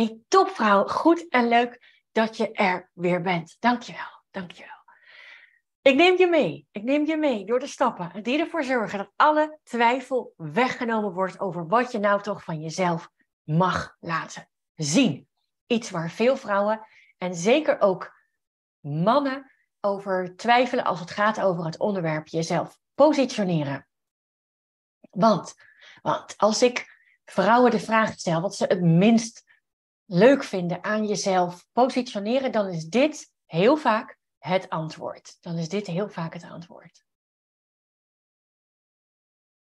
Hey, topvrouw, goed en leuk dat je er weer bent. Dankjewel, dankjewel. Ik neem je mee, ik neem je mee door de stappen die ervoor zorgen dat alle twijfel weggenomen wordt over wat je nou toch van jezelf mag laten zien. Iets waar veel vrouwen en zeker ook mannen over twijfelen als het gaat over het onderwerp jezelf positioneren. Want, want als ik vrouwen de vraag stel wat ze het minst leuk vinden aan jezelf positioneren, dan is dit heel vaak het antwoord. Dan is dit heel vaak het antwoord.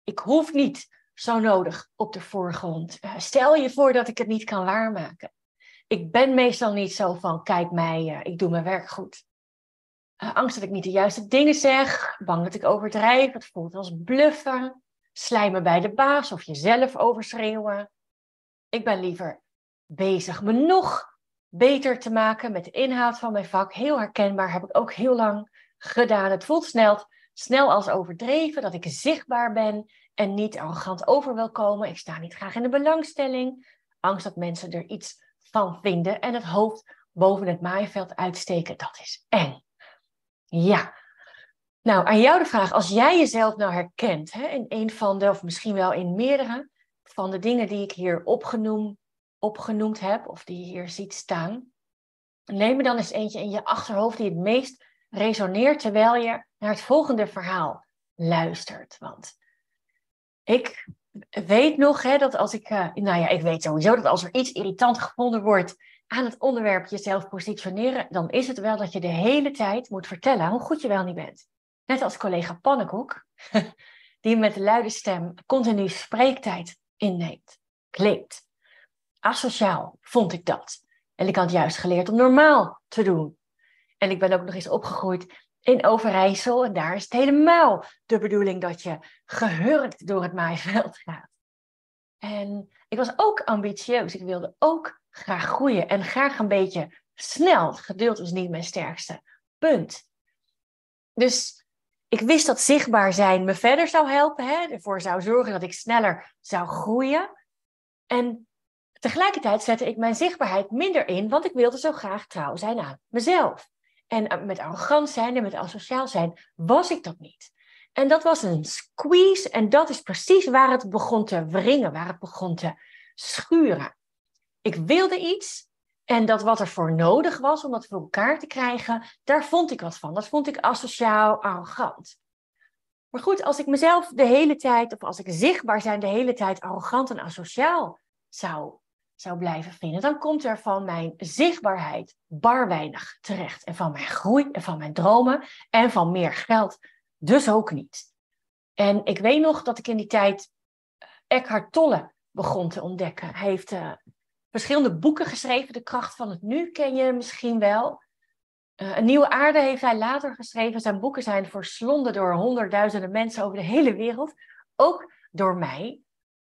Ik hoef niet zo nodig op de voorgrond. Eh, stel je voor dat ik het niet kan waarmaken. Ik ben meestal niet zo van, kijk mij, eh, ik doe mijn werk goed. Uh, angst dat ik niet de juiste dingen zeg, bang dat ik overdrijf, het voelt als bluffen, slijmen bij de baas of jezelf overschreeuwen. Ik ben liever bezig me nog beter te maken met de inhoud van mijn vak. Heel herkenbaar, heb ik ook heel lang gedaan. Het voelt snel, snel als overdreven, dat ik zichtbaar ben en niet arrogant over wil komen. Ik sta niet graag in de belangstelling. Angst dat mensen er iets van vinden en het hoofd boven het maaiveld uitsteken. Dat is eng. Ja. Nou, aan jou de vraag, als jij jezelf nou herkent hè, in een van de, of misschien wel in meerdere van de dingen die ik hier opgenoemd, opgenoemd heb, of die je hier ziet staan, neem er dan eens eentje in je achterhoofd die het meest resoneert terwijl je naar het volgende verhaal luistert. Want ik weet nog hè, dat als ik, uh, nou ja, ik weet sowieso dat als er iets irritant gevonden wordt aan het onderwerp jezelf positioneren, dan is het wel dat je de hele tijd moet vertellen hoe goed je wel niet bent. Net als collega Pannenkoek, die met de luide stem continu spreektijd inneemt, kleedt. Asociaal vond ik dat. En ik had juist geleerd om normaal te doen. En ik ben ook nog eens opgegroeid in Overijssel. En daar is het helemaal de bedoeling dat je gehurkt door het maaiveld gaat. En ik was ook ambitieus. Ik wilde ook graag groeien en graag een beetje snel. geduld was niet mijn sterkste punt. Dus ik wist dat zichtbaar zijn me verder zou helpen. Hè? Ervoor zou zorgen dat ik sneller zou groeien. En tegelijkertijd zette ik mijn zichtbaarheid minder in, want ik wilde zo graag trouw zijn aan mezelf. En eh, met arrogant zijn en met asociaal zijn was ik dat niet. En dat was een squeeze en dat is precies waar het begon te wringen, waar het begon te schuren. Ik wilde iets en dat wat er voor nodig was om dat voor elkaar te krijgen, daar vond ik wat van. Dat vond ik asociaal, arrogant. Maar goed, als ik mezelf de hele tijd, of als ik zichtbaar zijn de hele tijd arrogant en asociaal zou zou blijven vinden, dan komt er van mijn zichtbaarheid bar weinig terecht. En van mijn groei en van mijn dromen en van meer geld dus ook niet. En ik weet nog dat ik in die tijd eh, Eckhart Tolle begon te ontdekken. Hij heeft uh, verschillende boeken geschreven. De kracht van het nu ken je misschien wel. Uh, een nieuwe aarde heeft hij later geschreven. Zijn boeken zijn verslonden door honderdduizenden mensen over de hele wereld. Ook door mij.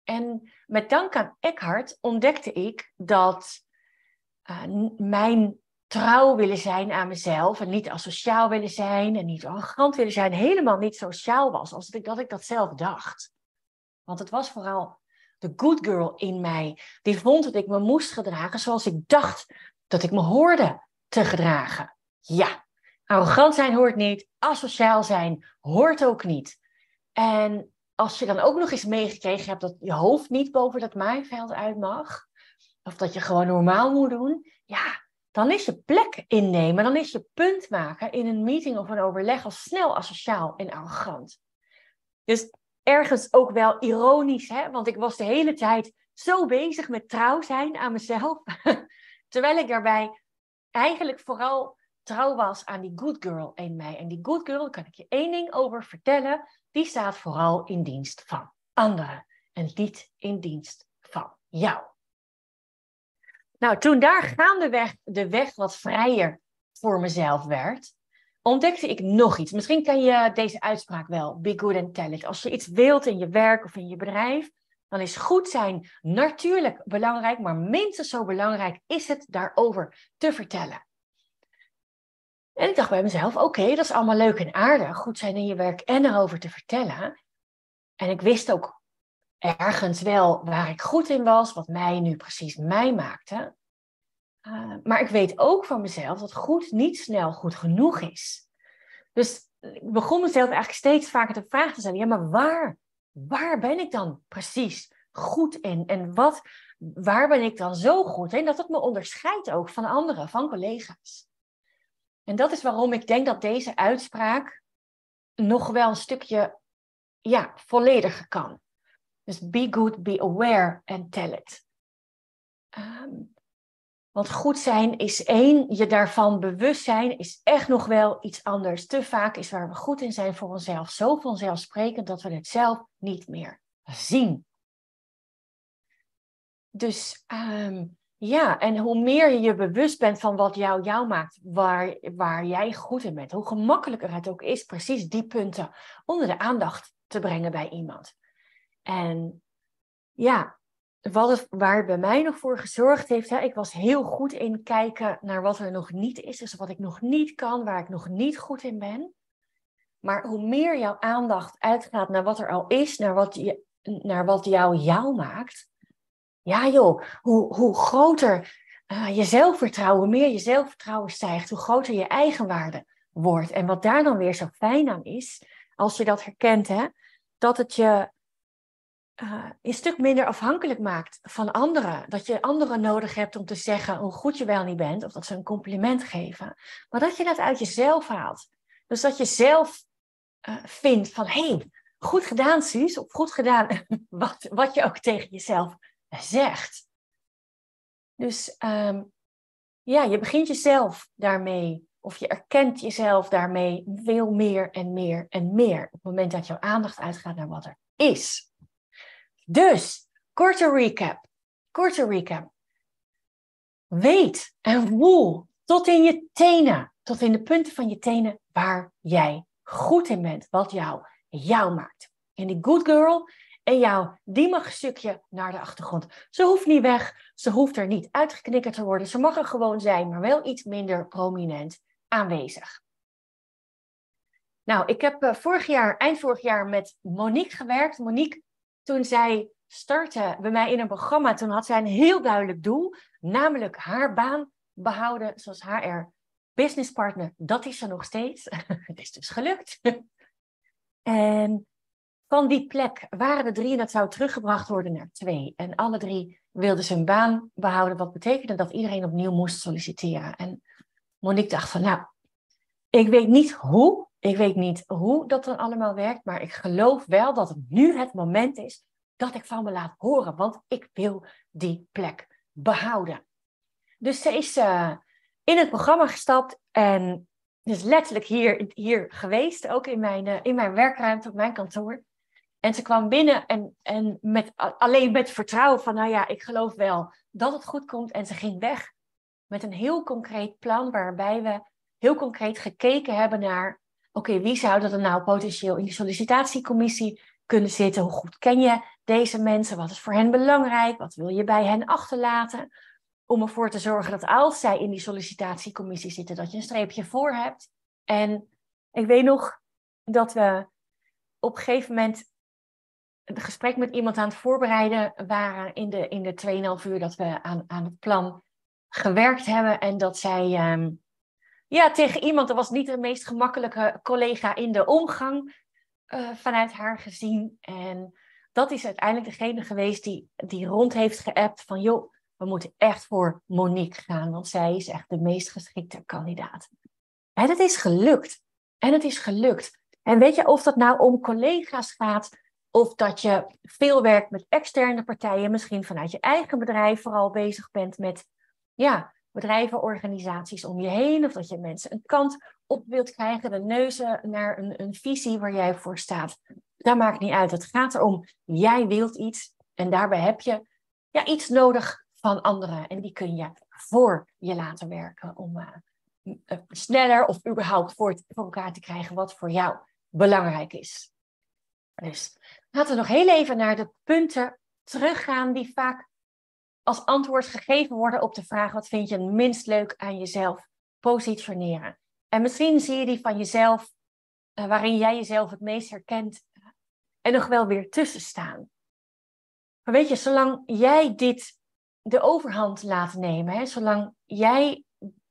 En met dank aan Eckhart ontdekte ik dat uh, mijn trouw willen zijn aan mezelf en niet asociaal willen zijn en niet arrogant willen zijn, helemaal niet sociaal was als dat ik dat zelf dacht. Want het was vooral de good girl in mij die vond dat ik me moest gedragen zoals ik dacht dat ik me hoorde te gedragen. Ja, arrogant zijn hoort niet, asociaal zijn hoort ook niet. En als je dan ook nog eens meegekregen hebt dat je hoofd niet boven dat maaiveld uit mag, of dat je gewoon normaal moet doen, ja, dan is je plek innemen, dan is je punt maken in een meeting of een overleg al snel asociaal en arrogant. Dus ergens ook wel ironisch, hè? want ik was de hele tijd zo bezig met trouw zijn aan mezelf, terwijl ik daarbij eigenlijk vooral trouw was aan die good girl in mij. En die good girl, kan ik je één ding over vertellen, die staat vooral in dienst van anderen en niet in dienst van jou. Nou, toen daar gaandeweg de weg wat vrijer voor mezelf werd, ontdekte ik nog iets. Misschien ken je deze uitspraak wel, be good and tell it. Als je iets wilt in je werk of in je bedrijf, dan is goed zijn natuurlijk belangrijk, maar minstens zo belangrijk is het daarover te vertellen. En ik dacht bij mezelf, oké, dat is allemaal leuk en aardig, goed zijn in je werk en erover te vertellen. En ik wist ook ergens wel waar ik goed in was, wat mij nu precies mij maakte. Uh, maar ik weet ook van mezelf dat goed niet snel goed genoeg is. Dus ik begon mezelf eigenlijk steeds vaker de vraag te stellen: ja, maar waar, waar ben ik dan precies goed in? En wat, waar ben ik dan zo goed in? Dat het me onderscheidt ook van anderen, van collega's. En dat is waarom ik denk dat deze uitspraak nog wel een stukje ja, vollediger kan. Dus be good, be aware and tell it. Um, want goed zijn is één, je daarvan bewust zijn is echt nog wel iets anders. Te vaak is waar we goed in zijn voor onszelf zo vanzelfsprekend dat we het zelf niet meer zien. Dus um, ja, en hoe meer je je bewust bent van wat jou jou maakt, waar, waar jij goed in bent, hoe gemakkelijker het ook is precies die punten onder de aandacht te brengen bij iemand. En ja, wat waar het bij mij nog voor gezorgd heeft, hè, ik was heel goed in kijken naar wat er nog niet is, dus wat ik nog niet kan, waar ik nog niet goed in ben. Maar hoe meer jouw aandacht uitgaat naar wat er al is, naar wat, je, naar wat jou jou maakt, ja joh, hoe, hoe groter uh, je zelfvertrouwen, hoe meer je zelfvertrouwen stijgt, hoe groter je eigenwaarde wordt. En wat daar dan weer zo fijn aan is, als je dat herkent, hè, dat het je uh, een stuk minder afhankelijk maakt van anderen. Dat je anderen nodig hebt om te zeggen hoe goed je wel niet bent, of dat ze een compliment geven. Maar dat je dat uit jezelf haalt. Dus dat je zelf uh, vindt van hé, hey, goed gedaan Suus, of goed gedaan, wat, wat je ook tegen jezelf zegt. Dus um, ja, je begint jezelf daarmee, of je erkent jezelf daarmee veel meer en meer en meer. Op het moment dat jouw aandacht uitgaat naar wat er is. Dus, korte recap. Korte recap. Weet en voel tot in je tenen, tot in de punten van je tenen waar jij goed in bent, wat jou jou maakt. En die good girl en jou, die mag een stukje naar de achtergrond. Ze hoeft niet weg, ze hoeft er niet uitgeknikkerd te worden. Ze mag er gewoon zijn, maar wel iets minder prominent aanwezig. Nou, ik heb uh, vorig jaar, eind vorig jaar met Monique gewerkt. Monique, toen zij startte bij mij in een programma, toen had zij een heel duidelijk doel, namelijk haar baan behouden zoals HR businesspartner. Dat is ze nog steeds. Het is dus gelukt. en van die plek waren er drie en dat zou teruggebracht worden naar twee. En alle drie wilden zijn baan behouden, wat betekende dat iedereen opnieuw moest solliciteren. En Monique dacht van, nou, ik weet niet hoe, ik weet niet hoe dat dan allemaal werkt, maar ik geloof wel dat het nu het moment is dat ik van me laat horen, want ik wil die plek behouden. Dus ze is uh, in het programma gestapt en is letterlijk hier, hier geweest, ook in mijn, uh, in mijn werkruimte op mijn kantoor. En ze kwam binnen en, en met, alleen met vertrouwen van, nou ja, ik geloof wel dat het goed komt. En ze ging weg met een heel concreet plan waarbij we heel concreet gekeken hebben naar, oké, wie zou er nou potentieel in die sollicitatiecommissie kunnen zitten? Hoe goed ken je deze mensen? Wat is voor hen belangrijk? Wat wil je bij hen achterlaten? Om ervoor te zorgen dat als zij in die sollicitatiecommissie zitten, dat je een streepje voor hebt. En ik weet nog dat we op een gegeven moment een gesprek met iemand aan het voorbereiden waren in de, in de 2,5 uur dat we aan, aan het plan gewerkt hebben. En dat zij um, ja, tegen iemand, dat was niet de meest gemakkelijke collega in de omgang uh, vanuit haar gezien. En dat is uiteindelijk degene geweest die, die rond heeft geappt van joh, we moeten echt voor Monique gaan, want zij is echt de meest geschikte kandidaat. En het is gelukt. En het is gelukt. En weet je of dat nou om collega's gaat of dat je veel werkt met externe partijen, misschien vanuit je eigen bedrijf vooral bezig bent met ja, bedrijven, organisaties om je heen. Of dat je mensen een kant op wilt krijgen, de neuzen naar een, een visie waar jij voor staat. Dat maakt niet uit. Het gaat erom, jij wilt iets en daarbij heb je ja, iets nodig van anderen. En die kun je voor je laten werken om uh, sneller of überhaupt voor elkaar te krijgen wat voor jou belangrijk is. Dus laten we nog heel even naar de punten teruggaan die vaak als antwoord gegeven worden op de vraag: wat vind je het minst leuk aan jezelf positioneren? En misschien zie je die van jezelf, uh, waarin jij jezelf het meest herkent, en nog wel weer tussen staan. Maar weet je, zolang jij dit de overhand laten nemen. Hè? Zolang jij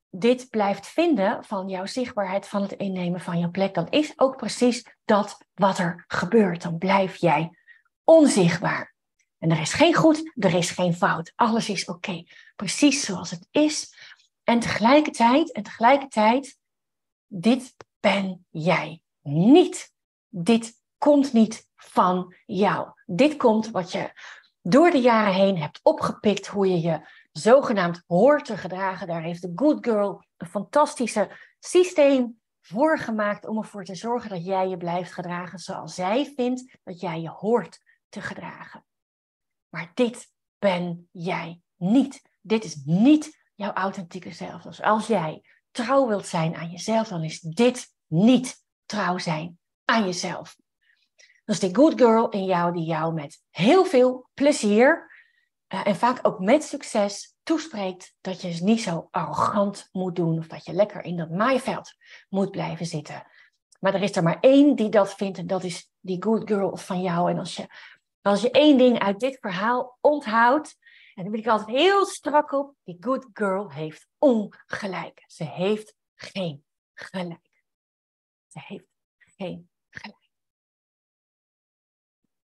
dit blijft vinden van jouw zichtbaarheid, van het innemen van je plek, dan is ook precies dat wat er gebeurt. Dan blijf jij onzichtbaar. En er is geen goed, er is geen fout. Alles is oké. Precies zoals het is. En tegelijkertijd, en tegelijkertijd, dit ben jij niet. Dit komt niet van jou. Dit komt wat je door de jaren heen hebt opgepikt, hoe je je zogenaamd hoort te gedragen. Daar heeft de Good Girl een fantastische systeem voor gemaakt om ervoor te zorgen dat jij je blijft gedragen zoals zij vindt dat jij je hoort te gedragen. Maar dit ben jij niet. Dit is niet jouw authentieke zelf. Dus als jij trouw wilt zijn aan jezelf, dan is dit niet trouw zijn aan jezelf. Dat is die good girl in jou die jou met heel veel plezier en vaak ook met succes toespreekt dat je niet zo arrogant moet doen of dat je lekker in dat maaiveld moet blijven zitten. Maar er is er maar één die dat vindt en dat is die good girl van jou. En als je, als je één ding uit dit verhaal onthoudt, en daar ben ik altijd heel strak op, die good girl heeft ongelijk. Ze heeft geen gelijk. Ze heeft geen gelijk.